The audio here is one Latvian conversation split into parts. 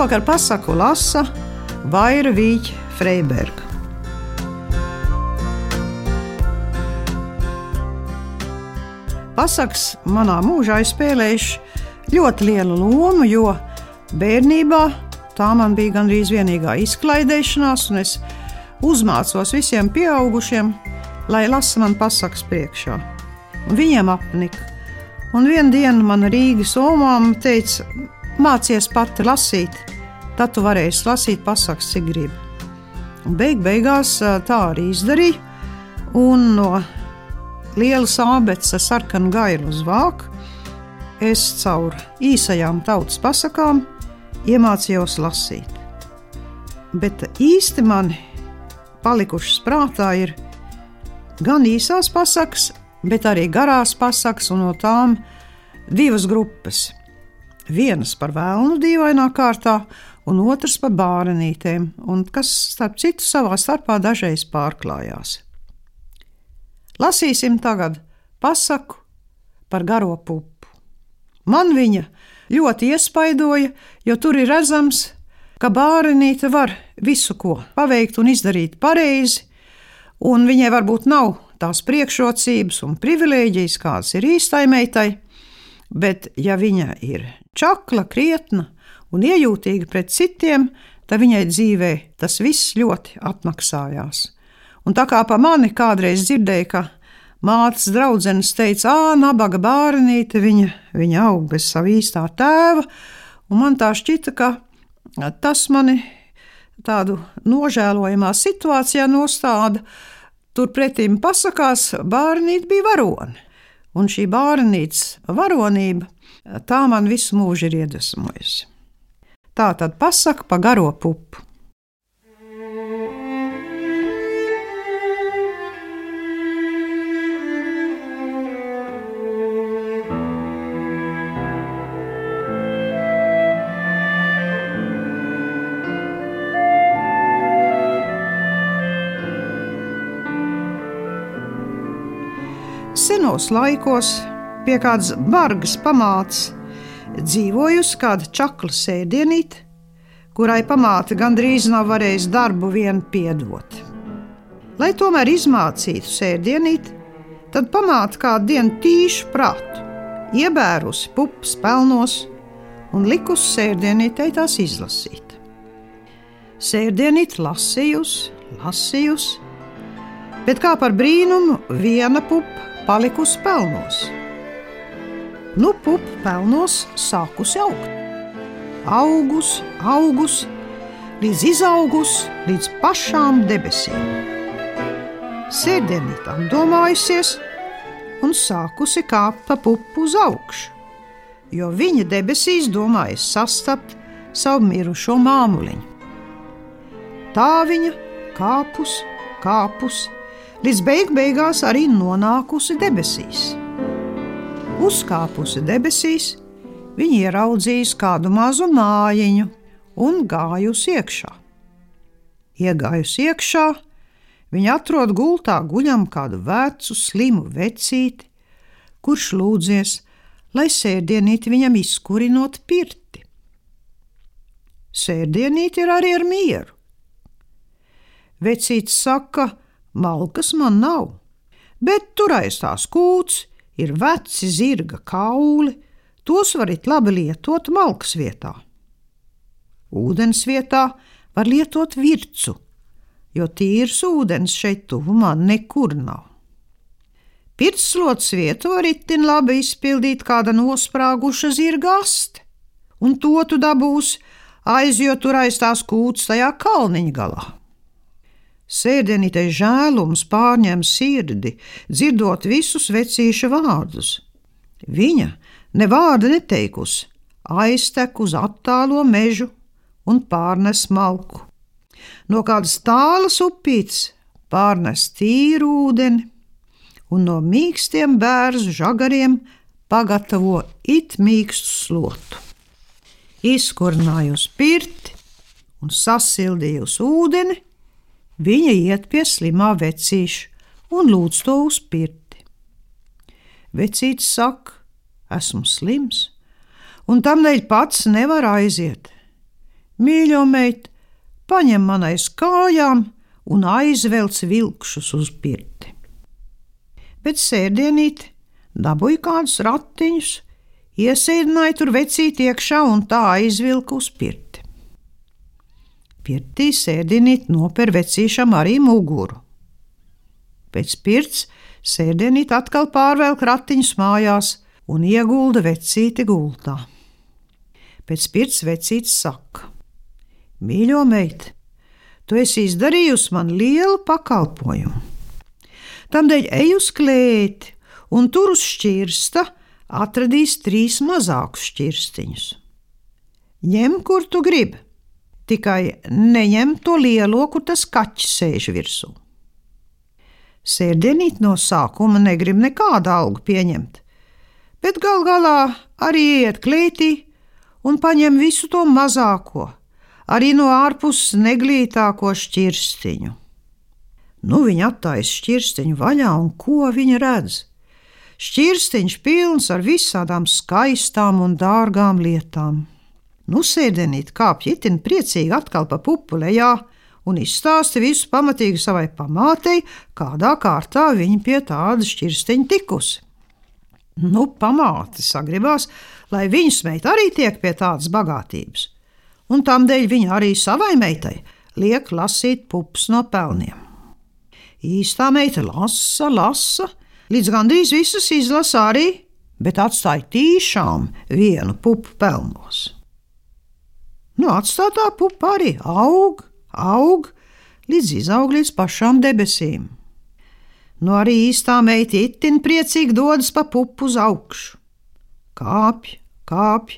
Šovakar pasaku lasa Vaira Vīķa Freiberga. Pasakas manā mūžā ir spēlējuši ļoti lielu lomu, jo bērnībā tā man bija gandrīz vienīgā izklaidēšanās, un es uzmācos visiem pieaugušiem, lai lasa man pasakas priekšā. Un viņiem apnika. Un vienā dienā man Rīgas omām teica, mācies pati lasīt, tad tu varēsi lasīt pasakas, cik gribi. Beig beigās tā arī izdarīja, un no lielas abeces ar sarkanu gailu uz vāku, es caur īsajām tautas pasakām iemācījos lasīt. Bet īsti man palikušas prātā ir gan īsās pasakas, bet arī garās pasakas, un no tām divas grupas. Vienas par vēlnu dīvainā kārtā, un otrs par bārenītēm, un kas, starp citu, savā starpā dažreiz pārklājās. Lasīsim tagad pasaku par garo pupu. Man viņa ļoti iespaidoja, jo tur ir redzams, ka bērnīte var visu ko paveikt un izdarīt pareizi, un viņai varbūt nav tās priekšrocības un privilēģijas, kādas ir īstai meitai, bet ja viņa ir čakla, krietna un iejūtīga pret citiem, tad viņai dzīvē tas viss ļoti atmaksājās. Un tā kā pa mani kādreiz dzirdēju, ka mātes draudzenes teica, ah, nabaga bērnīte, viņa, viņa aug bez sava īstā tēva, un man tā šķita, ka tas mani tādu nožēlojamā situācijā nostāda. Turpretim pasakās, bērnīte bija varone, un šī bērnītes varonība tā man visu mūžu ir iedvesmojusi. Tā tad pasaka pa garo pupu. Senos laikos pie kādas bargas pamātes dzīvojusi kāda čakla sēdienīte, kurai pamāte gandrīz nav varējusi darbu vien piedot. Lai tomēr izmācītu sēdienīti, tad pamāte kādu dienu tīšu prātu, iebērusi pupas pelnos un likusi sēdienītei tās izlasīt. Sēdienīte lasījusi, lasījusi, bet kā par brīnumu viena pupa palikusi pelnos. Nu, pupa pelnos sākusi augt. Augus, augus, līdz izaugus līdz pašām debesīm. Sēdienīte apdomājusies un sākusi kāpt pa pupu uz augšu, jo viņa debesīs domāja sastapt savu mirušo māmuliņu. Tā viņa kāpus, kāpus, līdz beig beigās arī nonākusi debesīs. Uzkāpusi debesīs, viņa ieraudzījusi kādu mazu mājiņu un gājusi iekšā. Iegājusi iekšā, viņa atrod gultā guļam kādu vecu, slimu vecīti, kurš lūdzies, lai sērdienīti viņam izkurinot pirti. Sērdienīti ir arī ar mieru. Vecītis saka, Malkas man nav, bet tur aiz tās kūts ir veci zirga kauli, tos varat labi lietot malkas vietā. Ūdens vietā var lietot vircu, jo tīrs ūdens šeit tuvumā nekur nav. Pirtslots vietu var itin labi izpildīt kāda nosprāguša zirga aste, un to tu dabūsi aizjot tur aiz tās kūts tajā kalniņa galā. Sēdenītei žēlums pārņem sirdi, dzirdot visus vecīša vārdus. Viņa ne vārda neteikusi, aiztek uz attālo mežu un pārnes malku. No kādas tālas upītes pārnes tīru ūdeni, un no mīkstiem bērnu žagariem pagatavo it mīkstu slotu. Izkurnājusi pirti un sasildījusi ūdeni, viņa iet pie slimā vecīša un lūdz to uzpirti. Vecītis saka, esmu slims, un tam dēļ pats nevar aiziet. Mīļo meit, paņem man aiz kājām un aizvelc vilkšus uz pirti. Bet sēdienīt dabūja kādus ratiņus, iesēdināja tur vecīt iekšā un tā aizvilka uz pirti. Pirtī sēdienīt noper vecīšam arī muguru. Pēc pirts sēdienīt atkal pārvelk ratiņus mājās un iegulda vecīti gultā. Pēc pirts vecīts saka: Mīļo meita, tu esi izdarījusi man lielu pakalpojumu. Tādēļ ej uz klēti un tur uz šķirsta atradīs trīs mazākus šķirstiņus. Ņem, kur tu gribi, tikai neņem to lielo, kur tas kaķis sēž virsū. Sērdienīt no sākuma negrib nekādu algu pieņemt, bet gal galā arī iet klētī un paņem visu to mazāko, arī no ārpuses neglītāko šķirstiņu. Nu, viņa attaisa šķirstiņu vaļā, un ko viņa redz? Šķirstiņš pilns ar visādām skaistām un dārgām lietām. Nu, sēdenīt kāpj itin priecīgi atkal pa pupulējā un izstāsta visu pamatīgi savai pamātei, kādā kārtā viņa pie tāda šķirstiņa tikusi. Nu, pamāte sagribās, lai viņas meita arī tiek pie tādas bagātības, un tam dēļ viņa arī savai meitai liek lasīt pupas no pelniem. Īstā meita lasa, lasa, līdz gandrīz visas izlasa arī, bet atstāja tīšām vienu pupu pelnos. Nu, atstātā pupa arī aug, aug, līdz izaug līdz pašām debesīm. Nu, arī īstā meita itin priecīgi dodas pa pupu uz augšu. Kāpj, kāpj,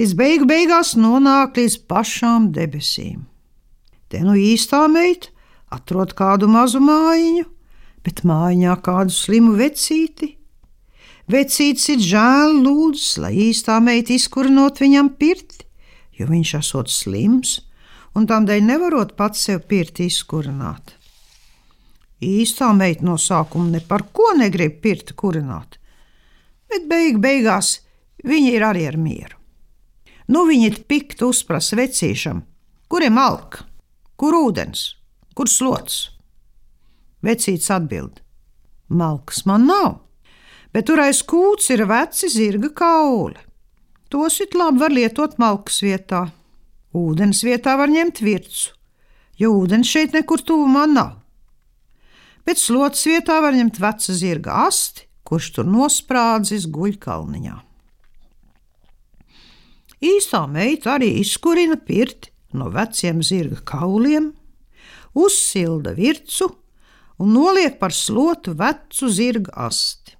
līdz beigu beigās nonāk līdz pašām debesīm. Te nu īstā meita atrod kādu mazu mājiņu, bet mājiņā kādu slimu vecīti. Vecītis ir žēl lūdzis, lai īstā meita izkurinot viņam pirti, jo viņš esot slims un tādēļ nevarot pats sev pirti izkurināt. Īstā meita no sākuma ne par ko negrib pirti kurināt, bet beig beigās viņa ir arī ar mieru. Nu viņa ir pikti uzprasa vecīšam, kur ir malka, kur ūdens, Kur slots? Vecīts atbild: Malkas man nav, bet tur aiz kūts ir veci zirga kauli. Tos it labi var lietot malkas vietā. Ūdens vietā var ņemt virsu, jo ūdens šeit nekur tuvumā nav. Bet slots vietā var ņemt veca zirga asti, kurš tur nosprādzis guļkalniņā. Īstā meita arī izkurina pirti no veciem zirga kauliem, uzsilda virsu un noliek par slotu vecu zirga asti.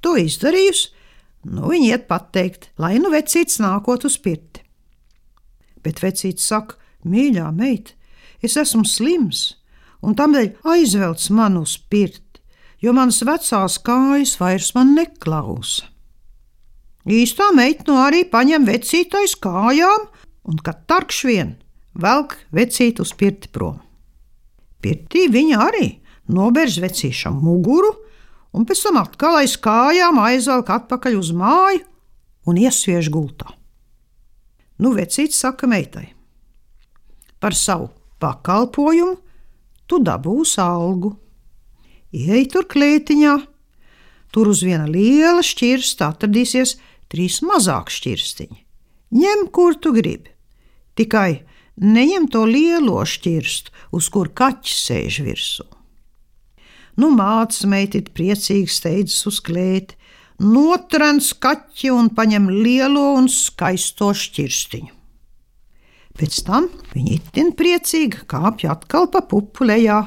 To izdarījusi, nu viņa iet pateikt, lai nu vecīts nākot uz pirti. Bet vecīts saka, mīļā meita, es esmu slims, un tādēļ aizvelc mani uz pirti, jo manas vecās kājas vairs man neklausa. Īstā meita no arī paņem vecītais kājām, un kad tarkš vien velk vecītu uz pirti prom. Pirtī viņa arī nobērž vecīšam muguru, un pēc tam atkal aiz kājām aizvelk atpakaļ uz māju un iesviež gultā. Nu, vecīts saka meitai: Par savu pakalpojumu tu dabūsi algu. Ieej tur klētiņā, tur uz viena liela šķirsta atradīsies trīs mazāki šķirstiņi. Ņem, kur tu gribi. Tikai neņem to lielo šķirstu, uz kur kaķis sēž virsū. Nu, mātes meitīt priecīgi steidzas uz klēti, notrens kaķi un paņem lielo un skaisto šķirstiņu. Pēc tam viņa itin priecīgi kāpj atkal pa pupu lejā,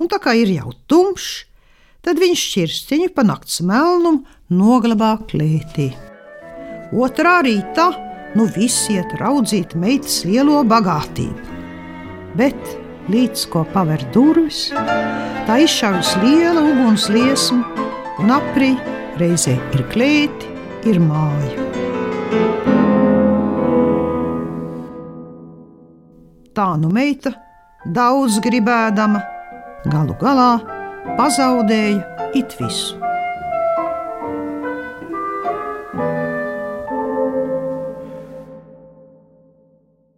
un tā kā ir jau tumšs, tad viņš šķirstiņu pa nakts melnumu noglabā klētī. Otrā rītā nu visi iet raudzīt meitas lielo bagātību. Bet līdz ko paver durvis, tā izšaujas liela uguns liesma, un aprī reizē ir klēti, ir māja. Tā nu meita, daudz gribēdama, galu galā pazaudēja it visu.